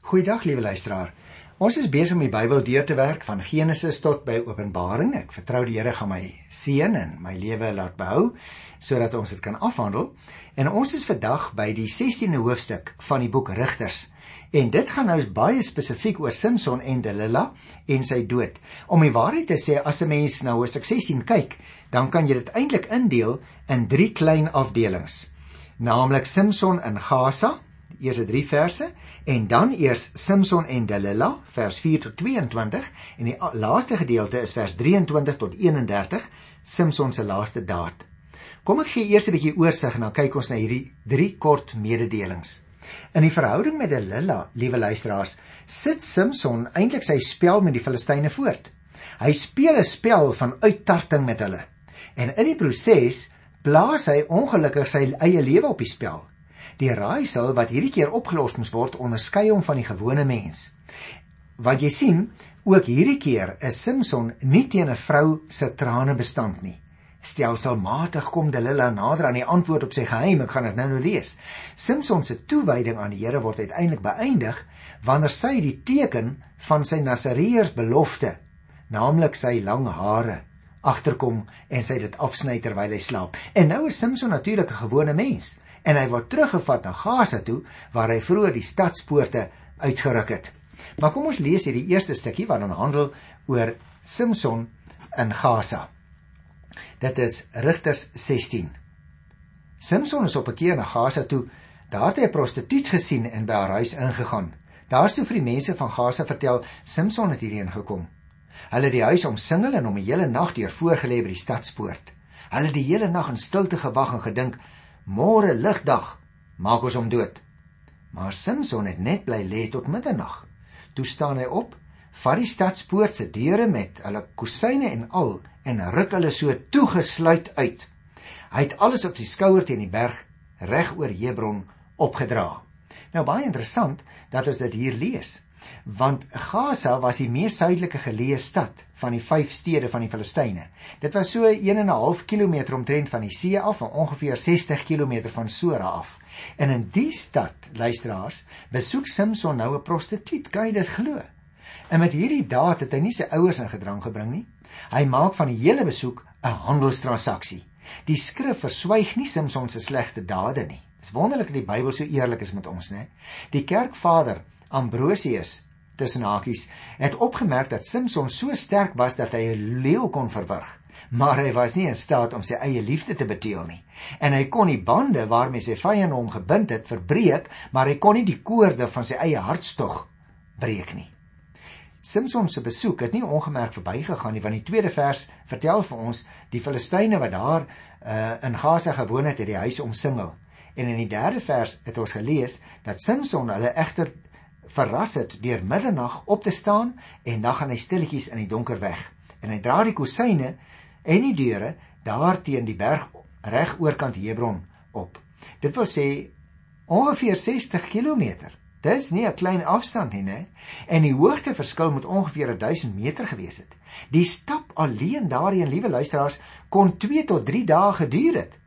Goeiedag liewe luisteraar. Ons is besig om die Bybel deur te werk van Genesis tot by Openbaring. Ek vertrou die Here gaan my seën en my lewe laat behou sodat ons dit kan afhandel. En ons is vandag by die 16de hoofstuk van die boek Rigters. En dit gaan nou baie spesifiek oor Samson en Delilah en sy dood. Om die waarheid te sê, as 'n mens nou Hoofstuk 16 kyk, dan kan jy dit eintlik indeel in drie klein afdelings. Naamlik Samson in Gaza, die eerste 3 verse, en dan eers Samson en Delilah, vers 4 tot 22, en die laaste gedeelte is vers 23 tot 31, Samson se laaste daad. Kom ek gee eers 'n bietjie oorsig en dan kyk ons na hierdie drie kort mededelings. In die verhouding met Delilah, liewe luisteraars, sit Samson eintlik sy spel met die Filistyne voort. Hy speel 'n spel van uittarting met hulle. En in die proses plaas hy ongelukkig sy eie lewe op die spel. Die raaisel wat hierdie keer opgelos moes word, onderskei hom van die gewone mens. Wat jy sien, ook hierdie keer is Samson nie teen 'n vrou se trane bestand nie stelselmatig kom Delilah nader aan die antwoord op sy geheim. Ek gaan dit nou nou lees. Samson se toewyding aan die Here word uiteindelik beëindig wanneer sy die teken van sy Nasareërs belofte, naamlik sy lang hare, agterkom en sy dit afsny terwyl hy slaap. En nou is Samson natuurlik 'n gewone mens en hy word teruggevat na Gaza toe waar hy vroeër die stadspoorte uitgeruk het. Maar kom ons lees hierdie eerste stukkie wat dan handel oor Samson in Gaza. Dit is Rigters 16. Samson is op 'n keer na Gaza toe. Daar het hy 'n prostituut gesien en by haar huis ingegaan. Daar's toe vir die mense van Gaza vertel Samson het hierheen gekom. Hulle het die huis omsingel en hom 'n hele nag deur voorgelê by die stadspoort. Hulle het die hele nag in stilte gewag en gedink: "Môre ligdag, maak ons hom dood." Maar Samson het net bly lê tot middernag. Toe staan hy op, vat die stadspoort se deure met hulle kusyne en al en ruk hulle so toegesluit uit. Hy het alles op sy skouer teen die berg reg oor Hebron opgedra. Nou baie interessant dat ons dit hier lees, want Gaza was die mees suidelike geleë stad van die vyf stede van die Filistyne. Dit was so 1 en 'n half kilometer omtrent van die see af en ongeveer 60 km van Sora af. En in die stad, luisteraars, besoek Samson nou 'n prostituut, kan jy dit glo? En met hierdie daad het hy nie sy ouers in gedrang gebring nie. Hy maak van die hele besoek 'n handelstransaksie. Die skrif verswyg nie Samson se slegte dade nie. Dis wonderlik dat die Bybel so eerlik is met ons, né? Die kerkvader Ambrosius tussen hakies het opgemerk dat Samson so sterk was dat hy 'n leeu kon verwrig, maar hy was nie in staat om sy eie liefde te beteel nie. En hy kon die bande waarmee sy vyand hom gebind het verbreek, maar hy kon nie die koorde van sy eie hartstog breek nie. Samson se besoek het nie ongemerk verbygegaan nie want die tweede vers vertel vir ons die Filistyne wat daar uh, in Gaza gewoon het, het die huis omsingel. En in die derde vers het ons gelees dat Samson hulle egter verras het deur middernag op te staan en dan gaan hy stilletjies in die donker weg. En hy dra die kusyne en die deure daar teen die berg reg oorkant Hebron op. Dit wil sê ongeveer 60 km Dis nie 'n klein afstand nie, né? En die hoogteverskil moet ongeveer 1000 meter gewees het. Die stap alleen daarheen, liewe luisteraars, kon 2 tot 3 dae geduur het.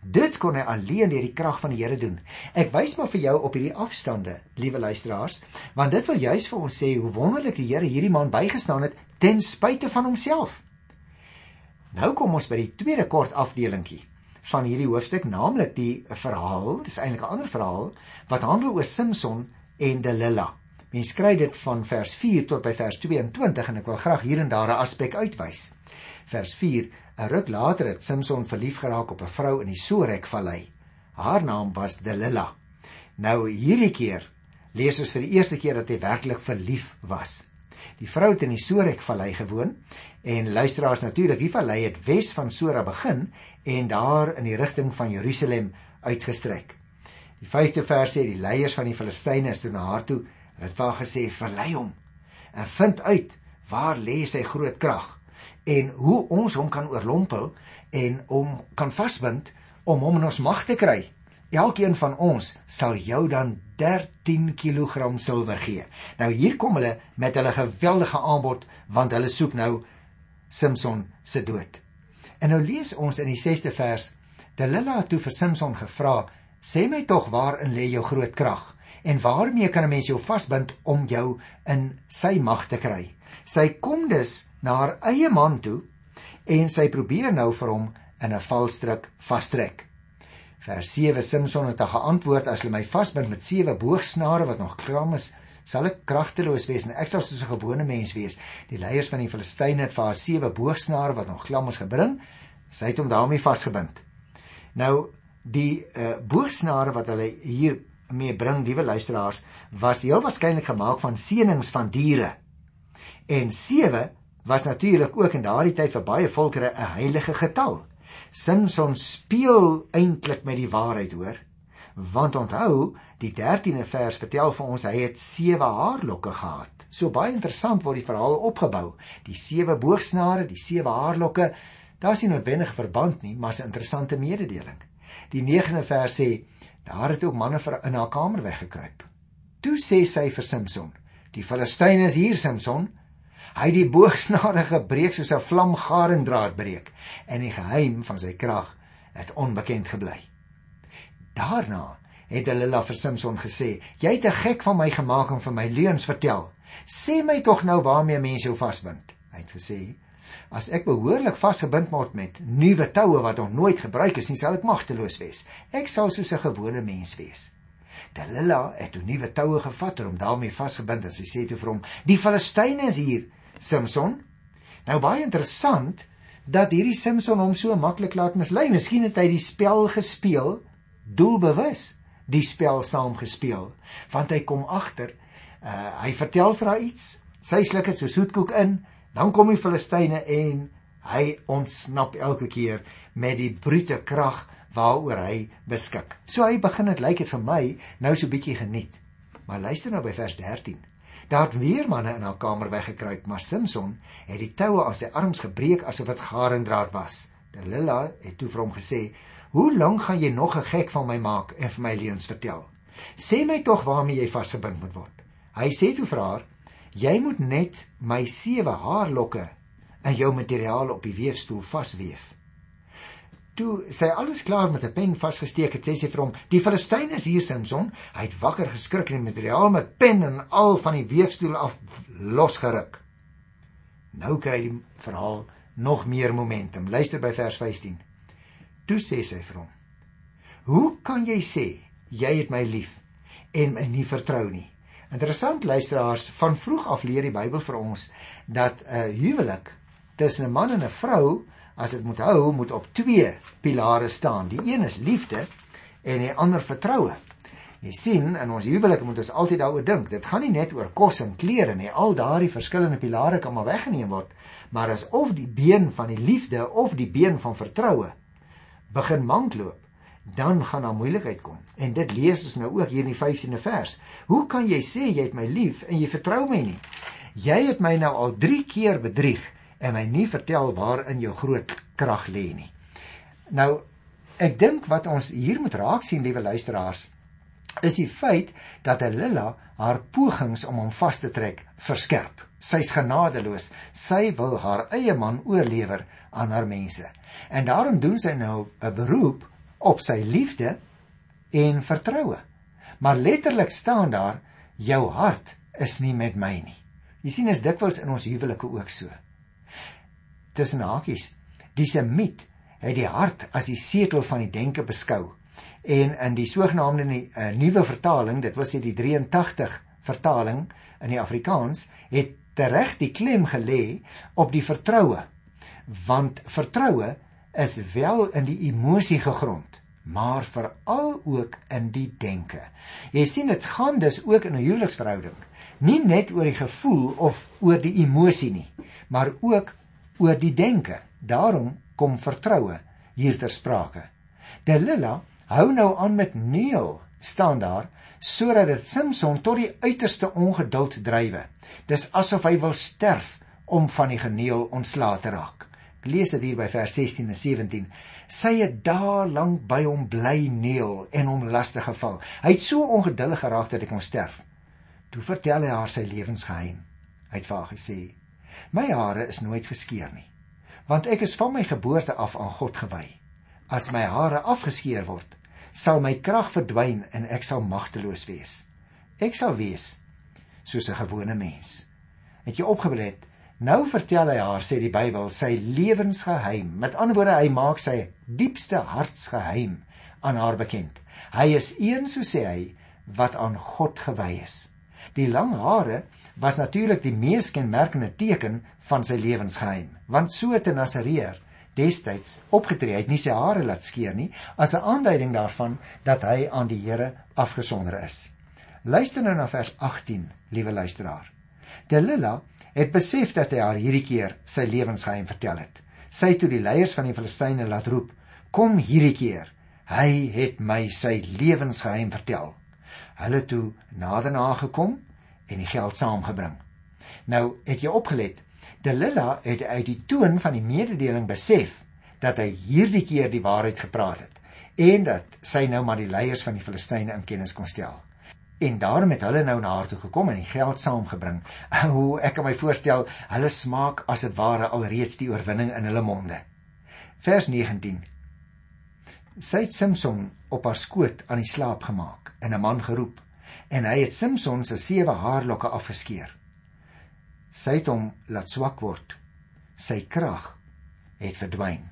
Dit kon hy alleen deur die krag van die Here doen. Ek wys maar vir jou op hierdie afstande, liewe luisteraars, want dit wil juis vir ons sê hoe wonderlik die Here hierdie man bygestaan het ten spyte van homself. Nou kom ons by die tweede kort afdelingkie van hierdie hoofstuk, naamlik die verhaal, dis eintlik 'n ander verhaal wat handel oor Samson en Delilah. Mens kry dit van vers 4 tot by vers 22 en ek wil graag hier en daar 'n aspek uitwys. Vers 4: 'n Ruk later het Samson verlief geraak op 'n vrou in die Sorek-vallei. Haar naam was Delilah. Nou hierdie keer lees ons vir die eerste keer dat hy werklik verlief was. Die vrou het in die Sorek-vallei gewoon en luisteraars natuurlik, die vallei het wes van Sora begin en daar in die rigting van Jerusalem uitgestrek. Die 5de vers sê die leiers van die Filistyne is toe na haar toe en het vir gesê verlei hom en vind uit waar lê sy groot krag en hoe ons hom kan oorlompel en hom kan vasbind om hom in ons mag te kry. Elkeen van ons sal jou dan 13 kg silwer gee. Nou hier kom hulle met hulle geweldige aanbod want hulle soek nou Samson se dood. En nou lees ons in die 6ste vers: Delilah het toe vir Samson gevra: "Sê my tog waarin lê jou groot krag En waarmee kan 'n mens jou vasbind om jou in sy mag te kry? Sy kom dus na haar eie man toe en sy probeer nou vir hom in 'n valstrik vastrek. Vers 7 Samson het haar geantwoord as hulle my vasbind met sewe boogsnare wat nog klam is, sal ek kragteloos wees en ek sal soos 'n gewone mens wees. Die leiers van die Filistyne het vir haar sewe boogsnare wat nog klam is gebring. Sy het hom daarmee vasgebind. Nou die uh, boogsnare wat hulle hier mee bring, liewe luisteraars, was heel waarskynlik gemaak van seënings van diere. En 7 was natuurlik ook in daardie tyd vir baie volkere 'n heilige getal. Samson speel eintlik met die waarheid, hoor. Want onthou, die 13de vers vertel vir ons hy het sewe haarlokke gehad. So baie interessant word die verhaal opgebou. Die sewe boogsnare, die sewe haarlokke, daar's nie noodwendige verband nie, maar 'n interessante mededeling. Die 9de vers sê daar het ook manne vir in haar kamer weggekruip. Toe sê sy vir Samson: "Die Filistyne is hier, Samson." Hy het die boogsnare gebreek soos 'n vlam garendraad breek en die geheim van sy krag het onbekend gebly. Daarna het Delila vir Samson gesê: "Jy het 'n gek van my gemaak en vir my leuns vertel. Sê my tog nou waarmee mense jou vasbind." Hy het gesê: "As ek behoorlik vasgebind word met nuwe toue wat nog nooit gebruik is nie, sal ek magteloos wees. Ek sal soos 'n gewone mens wees." Delila het 'n nuwe toue gevat om daarmee vasgebind en sy sê toe vir hom: "Die Filistyne is hier." Samson. Nou baie interessant dat hierdie Samson hom so maklik laat mislei. Miskien het hy die spel gespeel doelbewus, die spel saam gespeel, want hy kom agter, uh, hy vertel vir haar iets. Sy sluk dit so soetkoek in, dan kom die Filistyne en hy ontsnap elke keer met die brute krag waaroor hy beskik. So hy begin dit lyk dit vir my nou so bietjie geniet. Maar luister nou by vers 13. Daar het weer manne in haar kamer weggekruip, maar Samson het die toue aan sy arms gebreek asof dit garendraad was. Delila het toe vir hom gesê: "Hoe lank gaan jy nog 'n gek van my maak en vir my leuns vertel? Sê my tog waarmee jy vasgebind moet word." Hy sê toe vir haar: "Jy moet net my sewe haarlokke in jou materiaal op die weefstoel vasweef." Toe sy alles klaar met 'n pen vasgesteek het, sê sy vir hom: "Die Filistyne is hier, Samson." Hy het wakker geskrik en die materiaal met pen en al van die weefstoel af losgeruk. Nou kry die verhaal nog meer momentum. Luister by vers 15. Toe sê sy vir hom: "Hoe kan jy sê jy het my lief en my nie vertrou nie?" Interessant luisteraars, van vroeg af leer die Bybel vir ons dat 'n huwelik tussen 'n man en 'n vrou as dit moet hou, moet op twee pilare staan. Die een is liefde en die ander vertroue. Jy sien, in ons huwelike moet ons altyd daaroor dink. Dit gaan nie net oor kos en klere nie. Al daardie verskillende pilare kan maar weggeneem word, maar as of die been van die liefde of die been van vertroue begin mankloop, dan gaan daar moeilikheid kom. En dit lees ons nou ook hier in die 15de vers. Hoe kan jy sê jy het my lief en jy vertrou my nie? Jy het my nou al 3 keer bedrieg en my nie vertel waarin jou groot krag lê nie. Nou ek dink wat ons hier moet raak sien liewe luisteraars is die feit dat Lilla haar pogings om hom vas te trek verskerp. Sy's genadeloos. Sy wil haar eie man oorlewer aan haar mense. En daarom doen sy nou 'n beroep op sy liefde en vertroue. Maar letterlik staan daar jou hart is nie met my nie. Jy sien is dikwels in ons huwelike ook so tussen hakies. Die Semiet het die hart as die setel van die denke beskou. En in die sogenaamde uh, nuwe vertaling, dit was die 83 vertaling in die Afrikaans, het tereg die klem gelê op die vertroue. Want vertroue is wel in die emosie gegrond, maar veral ook in die denke. Jy sien dit gaan dus ook in 'n huweliksverhouding nie net oor die gevoel of oor die emosie nie, maar ook oor die denke. Daarom kom vertroue hier ter sprake. Delila hou nou aan met neel staan daar sodat dit Samson tot die uiterste ongeduld drywe. Dis asof hy wil sterf om van die geneel ontslae te raak. Ek lees dit hier by vers 16 en 17. Sy het daar lank by hom bly neel en hom lastig geval. Hy het so ongeduldig geraak dat hy kon sterf. Toe vertel hy haar sy lewensgeheim. Hy het vir haar gesê: My hare is nooit geskeer nie, want ek is van my geboorte af aan God gewy. As my hare afgeskeer word, sal my krag verdwyn en ek sal magteloos wees. ek sal wees soos 'n gewone mens. Het jy opgeblet? Nou vertel hy haar, sê die Bybel, sy lewensgeheim. Met ander woorde, hy maak sy diepste hartsgeheim aan haar bekend. Hy is een, so sê hy, wat aan God gewy is. Die lang hare was natuurlik die mees kenmerkende teken van sy lewensgeheim, want so het 'n Nasareer destyds opgetree. Hy het nie sy hare laat skeer nie as 'n aanduiding daarvan dat hy aan die Here afgesonder is. Luister nou na vers 18, liewe luisteraar. Delila het besef dat hy haar hierdie keer sy lewensgeheim vertel het. Sy het toe die leiers van die Filistyne laat roep: "Kom hierdie keer. Hy het my sy lewensgeheim vertel." Hulle toe nader na gekom en die geld saamgebring. Nou, het jy opgelet? Delila het uit die toon van die mededeling besef dat hy hierdie keer die waarheid gepraat het en dat sy nou maar die leiers van die Filistyne in kennis kon stel. En daarom het hulle nou na haar toe gekom en die geld saamgebring. Hoe ek kan my voorstel, hulle smaak as dit ware alreeds die oorwinning in hulle monde. Vers 19. Sy het Samson op haar skoot aan die slaap gemaak en 'n man geroep en hy het Samson se sewe haarlokke afgeskeer. Sy het hom laat swak word. Sy krag het verdwyn.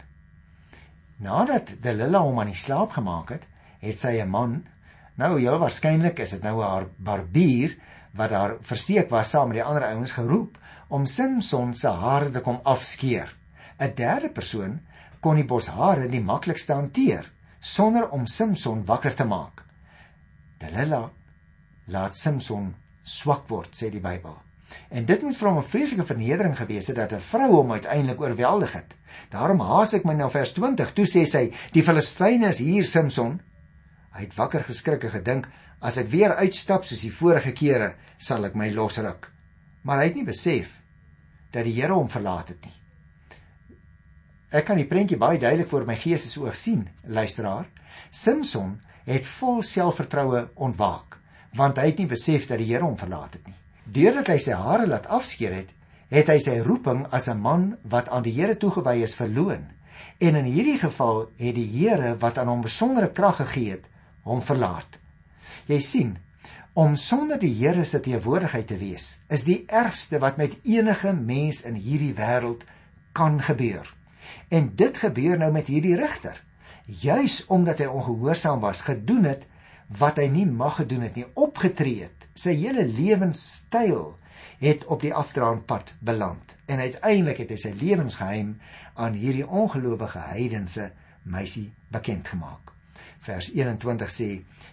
Nadat Delila hom aan die slaap gemaak het, het sy 'n man, nou heel waarskynlik is dit nou haar barbier wat daar versteek was saam met die ander ouens geroep om Samson se hare te kom afskeer. 'n Derde persoon kon die bos hare nie maklikste hanteer sonder om Samson wakker te maak. Delila laat Samson swak word, sê die Bybel. En dit moet vir hom 'n vreeslike vernedering gewees het dat 'n vrou hom uiteindelik oorweldig het. Daarom haas ek my na vers 20. Toe sê sy: "Die Filistyne is hier, Samson." Hy het wakker geskrik en gedink: "As ek weer uitstap soos die vorige kere, sal ek my losruk." Maar hy het nie besef dat die Here hom verlaat het nie. Ek kan die prentjie baie duidelik voor my geesesoog sien, luisteraar. Samson het vol selfvertroue ontwaak want hy het nie besef dat die Here hom verlaat het nie. Deurdat hy sy hare laat afskeer het, het hy sy roeping as 'n man wat aan die Here toegewy is verloon. En in hierdie geval het die Here wat aan hom besondere krag gegee het, hom verlaat. Jy sien, om sonder die Here se teenwoordigheid te wees, is die ergste wat met enige mens in hierdie wêreld kan gebeur. En dit gebeur nou met hierdie regter. Juis omdat hy ongehoorsaam was, gedoen het wat hy nie mag gedoen het nie, opgetree het. Sy hele lewenstyl het op die afdraanpad beland en uiteindelik het hy sy lewensgeheim aan hierdie ongelowige heidense meisie bekend gemaak. Vers 21 sê: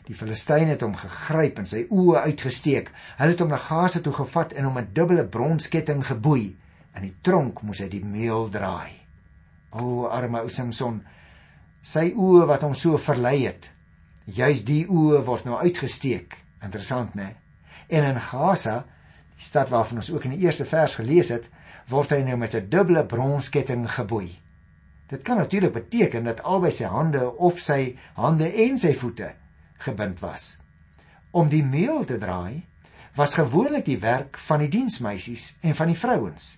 Die Filistyne het hom gegryp en sy oë uitgesteek. Hulle het hom na Gaza toe gevat en hom 'n dubbele bronsketting geboei. In die tronk moes hy die meel draai. O arme ou Samson, sy oë wat hom so verlei het, Juis die oë word nou uitgesteek. Interessant, né? En in Gaza, die stad waarvan ons ook in die eerste vers gelees het, word hy nou met 'n dubbele bronsketting geboei. Dit kan natuurlik beteken dat albei sy hande of sy hande en sy voete gebind was. Om die meel te draai was gewoonlik die werk van die diensmeisies en van die vrouens.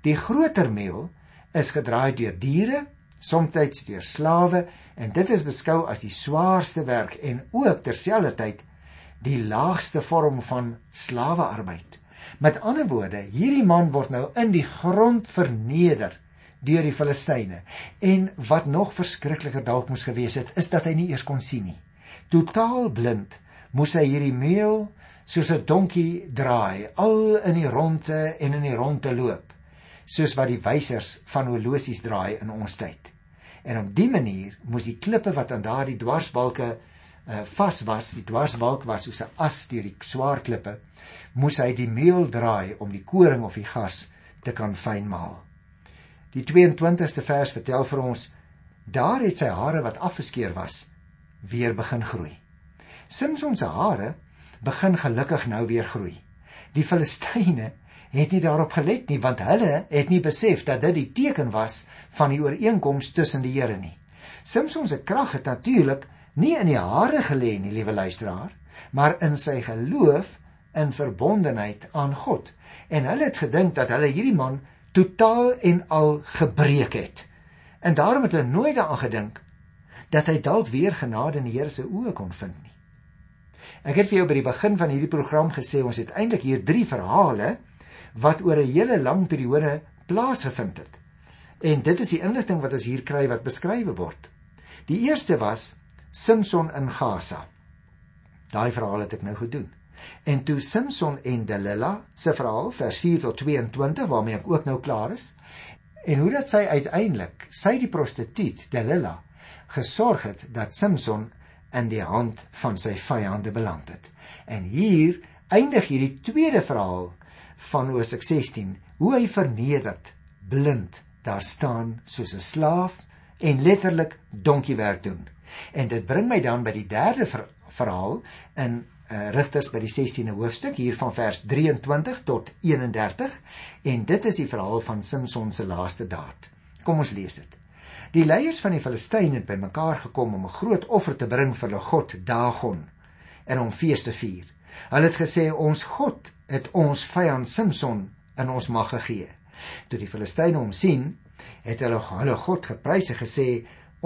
Die groter meel is gedraai deur diere, soms deur slawe en dit is beskou as die swaarste werk en ook terselfdertyd die laagste vorm van slawearbeid. Met ander woorde, hierdie man word nou in die grond verneder deur die Filistyne. En wat nog verskrikliker dalk moes gewees het, is dat hy nie eers kon sien nie. Totaal blind moes hy hierdie meel soos 'n donkie draai, al in die ronde en in die ronde loop, soos wat die wysers van horlosies draai in ons tyd. En op die manier moes die klippe wat aan daardie dwarsbalke uh, vas was, die dwarsbalk was soos 'n as deur die swaar klippe, moes hy die meel draai om die koring of die gas te kan fynmaal. Die 22ste vers vertel vir ons daar het sy hare wat afgeskeer was weer begin groei. Samson se hare begin gelukkig nou weer groei. Die Filistyne het nie daarop gelet nie want hulle het nie besef dat dit die teken was van die ooreenkoms tussen die Here nie. Samson se krag het natuurlik nie in die hare gelê nie, liewe luisteraar, maar in sy geloof in verbondenheid aan God. En hulle het gedink dat hulle hierdie man totaal en al gebreek het. En daarom het hulle nooit daaraan gedink dat hy dalk weer genade in die Here se oë kon vind nie. Ek het vir jou by die begin van hierdie program gesê ons het eintlik hier 3 verhale wat oor 'n hele lang periode plaasgevind het. En dit is die inligting wat ons hier kry wat beskryf word. Die eerste was Samson in Gaza. Daai verhaal het ek nou gedoen. En toe Samson en Delilah se verhaal vers 4 tot 22 waarmee ek ook nou klaar is. En hoe dat sy uiteindelik, sy die prostituut Delilah gesorg het dat Samson in die hand van sy vyande beland het. En hier eindig hierdie tweede verhaal van Hosea 16, hoe hy vernederd, blind daar staan soos 'n slaaf en letterlik donkiewerk doen. En dit bring my dan by die derde ver verhaal in uh, Rigters by die 16de hoofstuk hier van vers 23 tot 31 en dit is die verhaal van Samson se laaste daad. Kom ons lees dit. Die leiers van die Filistyne het bymekaar gekom om 'n groot offer te bring vir hulle god Dagon en om fees te vier. Hulle het gesê ons God het ons vyand Samson in ons mag gegee. Toe die Filistyne hom sien, het hulle hulle God geprys en gesê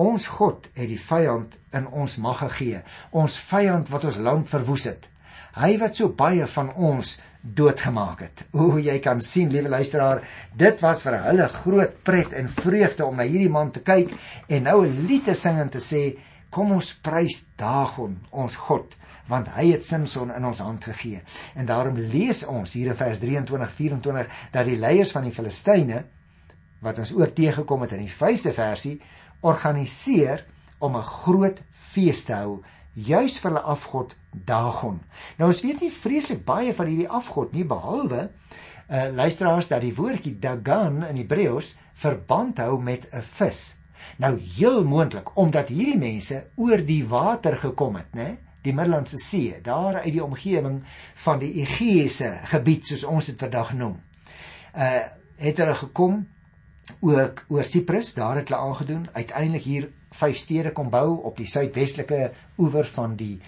ons God het die vyand in ons mag gegee, ons vyand wat ons land verwoes het. Hy wat so baie van ons doodgemaak het. O, jy kan sien, liewe luisteraar, dit was vir hulle groot pret en vreugde om na hierdie man te kyk en nou 'n lied te sing en te sê, kom ons prys Dagon, ons God, want hy het Samson in ons hand gegee. En daarom lees ons hier in vers 23-24 dat die leiers van die Filistyne wat ons ook teëgekom het in die 5de versie organiseer om 'n groot fees te hou juis vir hulle afgod Dagon. Nou ons weet nie vreeslik baie van hierdie afgod nie behalwe uh luisteraars dat die woordjie Dagon in Hebreëus verband hou met 'n vis. Nou heel moontlik omdat hierdie mense oor die water gekom het, né? Die Middellandse See, daar uit die omgewing van die Egeïese gebied soos ons dit vandag noem. Uh het hulle gekom ook oor Siprus, daar het hulle aangedoen, uiteindelik hier vyf stede kom bou op die suidwestelike oewer van die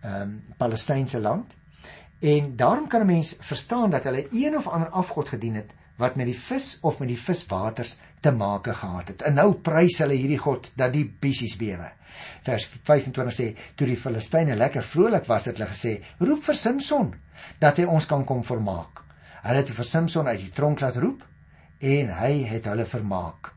ehm um, Palestynse land. En daarom kan 'n mens verstaan dat hulle een of ander afgod gedien het wat met die vis of met die viswaters te maak gehad het. En nou prys hulle hierdie god dat die bissies bewe. Vers 25 sê: "Toe die Filistyne lekker vrolik was, het hulle gesê: "Roep vir Samson dat hy ons kan kom vermaak." Hulle het vir Samson uit die tronk laat roep en hy het hulle vermaak.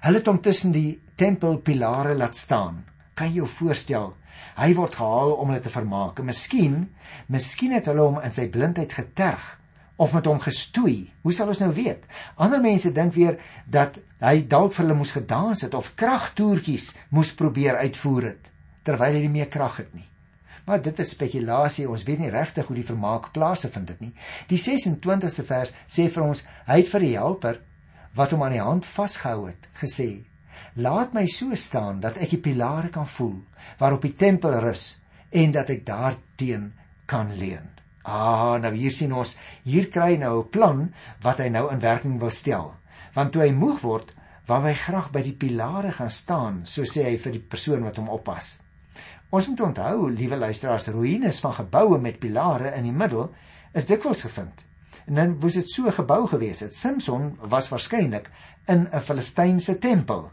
Hulle het hom tussen die tempelpilare laat staan. Kan jy jou voorstel? Hy word gehaal om hulle te vermaak. Miskien, miskien het hulle hom in sy blindheid geterg of met hom gestoei. Hoe sal ons nou weet? Ander mense dink weer dat hy dalk vir hulle moes gedans het of kragtoertjies moes probeer uitvoer het terwyl hy nie meer krag het nie. Maar dit is spekulasie. Ons weet nie regtig hoe die vermaak plaasvind dit nie. Die 26ste vers sê vir ons hy het vir die helper wat hom aan die hand vasgehou het gesê Laat my so staan dat ek die pilare kan voel waarop die tempel rus en dat ek daarteen kan leun. Ah, nou hier sien ons, hier kry hy nou 'n plan wat hy nou in werking wil stel. Want toe hy moeg word, wou hy graag by die pilare gaan staan, so sê hy vir die persoon wat hom oppas. Ons moet onthou, liewe luisteraars, ruïnes van geboue met pilare in die middel is dikwels gevind. En dan was dit so gebou gewees het. Samson was waarskynlik in 'n Filistynse tempel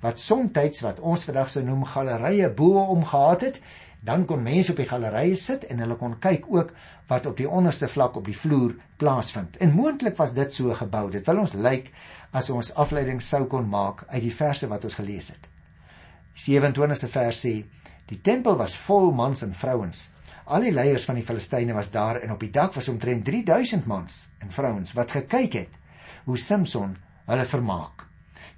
wat soms wat ons vandag sou noem gallerye bo om gehad het, dan kon mense op die gallerye sit en hulle kon kyk ook wat op die onderste vlak op die vloer plaasvind. En moontlik was dit so gebou. Dit wil ons lyk as ons afleiding sou kon maak uit die verse wat ons gelees het. 27ste vers sê: Die tempel was vol mans en vrouens. Al die leiers van die Filistyne was daar en op die dak was omtrent 3000 mans en vrouens wat gekyk het hoe Samson hulle vermaak.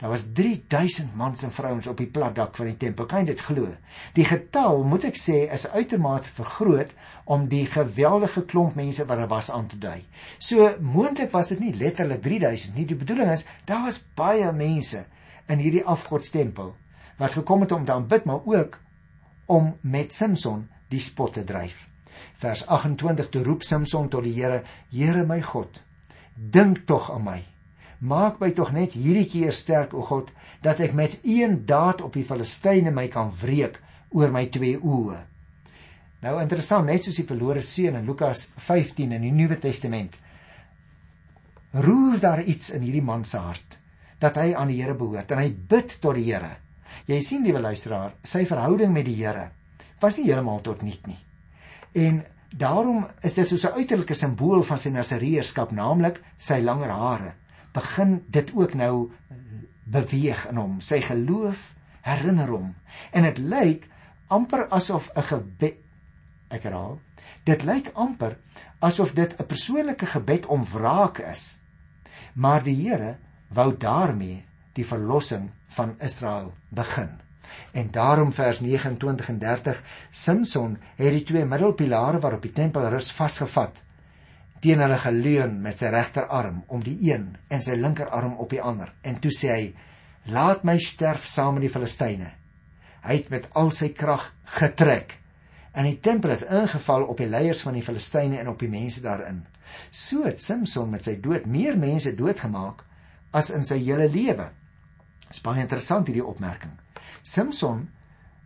Daar was 3000 mans en vrouens op die plat dak van die tempel. Kan jy dit glo? Die getal, moet ek sê, is uitermate vergroot om die geweldige klomp mense wat daar was aan te dui. So moontlik was dit nie letterlik 3000 nie. Die bedoeling is daar was baie mense in hierdie afgodstempel wat gekom het om te aanbid, maar ook om met Samson die spot te dryf. Vers 28 toe roep Samson tot die Here: Here my God, dink tog aan my Maak my tog net hierdie keer sterk, o God, dat ek met een daad op die Filistyne my kan wreek oor my twee oë. Nou interessant, net soos die verlore seun in Lukas 15 in die Nuwe Testament. Roer daar iets in hierdie man se hart dat hy aan die Here behoort en hy bid tot die Here. Jy sien liewe luisteraar, sy verhouding met die Here was nie heeltemal tot niet nie. En daarom is dit soos 'n uiterlike simbool van sy Nasareërskap, naamlik sy langer hare. Begin dit ook nou beweeg in hom. Sy geloof herinner hom. En dit lyk amper asof 'n gebed ek herhaal dit lyk amper asof dit 'n persoonlike gebed om wraak is. Maar die Here wou daarmee die verlossing van Israel begin. En daarom vers 29 en 30 Samson het die twee middelpilare waarop die tempel rus vasgevat teen hulle geleun met sy regterarm om die een en sy linkerarm op die ander. En toe sê hy laat my sterf saam met die Filistyne. Hy het met al sy krag getrek. En die tempel het ingeval op die leiers van die Filistyne en op die mense daarin. So het Samson met sy dood meer mense doodgemaak as in sy hele lewe. Is baie interessant hierdie opmerking. Samson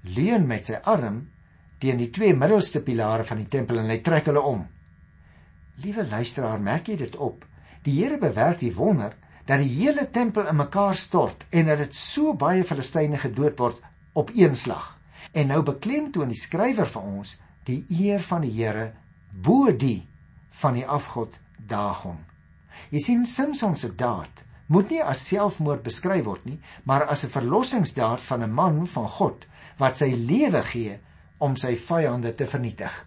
leun met sy arm teen die twee middelste pilare van die tempel en hy trek hulle om liewe luisteraar merk jy dit op die Here bewerk die wonder dat die hele tempel in mekaar stort en dat dit so baie Filistyne gedood word op een slag. En nou beklemtoon die skrywer vir ons die eer van die Here bo die van die afgod Dagon. Jy sien Samson se daad moet nie as selfmoord beskryf word nie, maar as 'n verlossingsdaad van 'n man van God wat sy lewe gee om sy vyande te vernietig.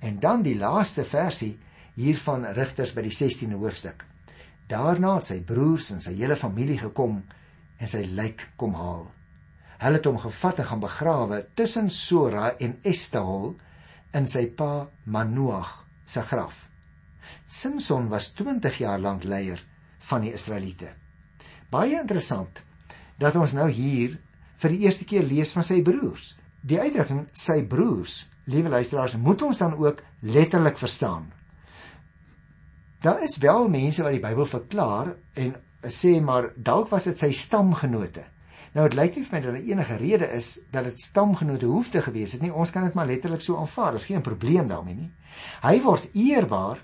En dan die laaste versie hiervan Rigters by die 16de hoofstuk. Daarna het sy broers en sy hele familie gekom en sy lijk kom haal. Hulle het hom gevat en gaan begrawe tussen Sora en Estaol in sy pa Manoag se graf. Samson was 20 jaar lank leier van die Israeliete. Baie interessant dat ons nou hier vir die eerste keer lees van sy broers. Die uitdrukking sy broers, liewe luisteraars, moet ons dan ook letterlik verstaan. Daar is wel mense wat die Bybel verklaar en sê maar dalk was dit sy stamgenote. Nou dit lyk nie vir my dat daar enige rede is dat dit stamgenote hoef te gewees het nie. Ons kan dit maar letterlik so aanvaar. Daar's geen probleem daarmee nie. Hy word eerbaar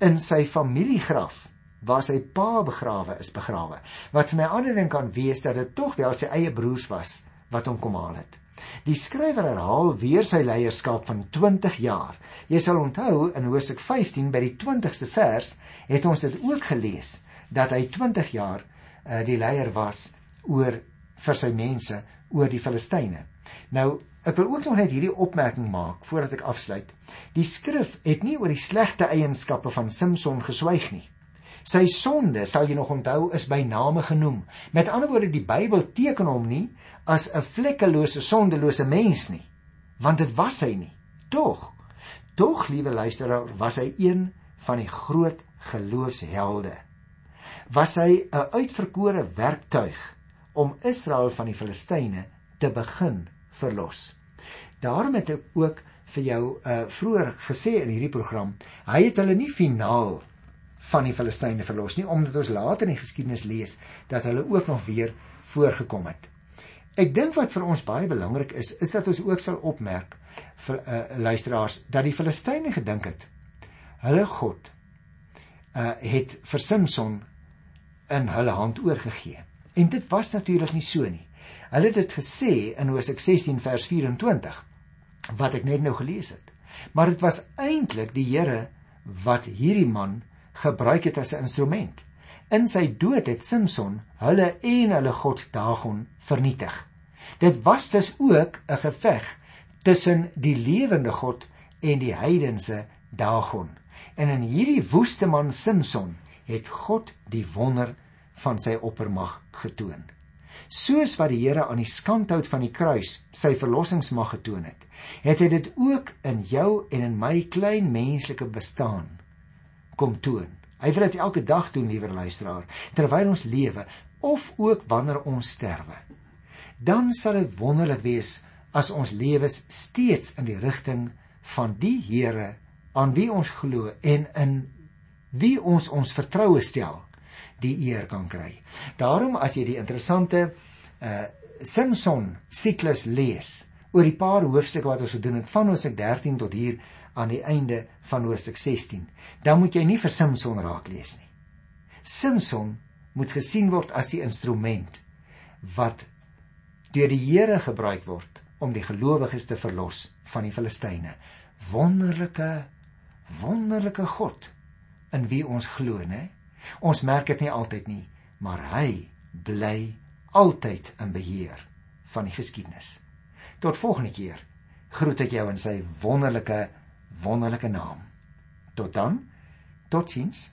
in sy familiegraf waar sy pa begrawe is begrawe. Wat vir my ander ding kan wees dat dit tog wel sy eie broers was wat hom kom haal het. Die skrywer herhaal weer sy leierskap van 20 jaar. Jy sal onthou in Hosea 15 by die 20ste vers het ons dit ook gelees dat hy 20 jaar uh, die leier was oor vir sy mense oor die Filistyne. Nou, ek wil ook nog net hierdie opmerking maak voordat ek afsluit. Die skrif het nie oor die slegte eienskappe van Samson geswyg nie. Sy sonde, sal jy nog onthou, is by name genoem. Met ander woorde, die Bybel teken hom nie as 'n vlekkelose, sondelose mens nie, want dit was hy nie. Tog, tog liewe luisteraar, was hy een van die groot geloofshelde. Was hy 'n uitverkore werktuig om Israel van die Filistyne te begin verlos. Daarom het ek ook vir jou uh vroeër gesê in hierdie program, hy het hulle nie finaal van die Filistyne verlos nie omdat ons later in die geskiedenis lees dat hulle ook nog weer voorgekom het. Ek dink wat vir ons baie belangrik is, is dat ons ook sal opmerk vir uh, luisteraars dat die Filistyne gedink het hulle God uh het vir Samson in hulle hand oorgegee. En dit was natuurlik nie so nie. Hulle het dit gesê in Hosea 16 vers 24 wat ek net nou gelees het. Maar dit was eintlik die Here wat hierdie man gebruik het as 'n instrument. In sy dood het Samson hulle en hulle god Dagon vernietig. Dit was dus ook 'n geveg tussen die lewende God en die heidense Dagon. En in hierdie woeste man Samson het God die wonder van sy oppermag getoon. Soos wat die Here aan die skandhout van die kruis sy verlossingsmag getoon het, het hy dit ook in jou en in my klein menslike bestaan kom toon. Hy wil dit elke dag doen, liewe luisteraar, terwyl ons lewe of ook wanneer ons sterwe. Dan sal dit wonderlik wees as ons lewens steeds in die rigting van die Here aan wie ons glo en in wie ons ons vertroue stel, die eer kan kry. Daarom as jy die interessante uh Samson siklus lees oor die paar hoofstukke wat ons gedoen het van ons 13 tot hier aan die einde van Hoofstuk 16, dan moet jy nie vir Samson raak lees nie. Samson moet gesien word as die instrument wat deur die Here gebruik word om die gelowiges te verlos van die Filistyne. wonderlike wonderlike God in wie ons glo, né? Ons merk dit nie altyd nie, maar hy bly altyd in beheer van die geskiedenis. Tot volgende keer. Groet ek jou in sy wonderlike wonderlike naam. Tot dan. Totsiens.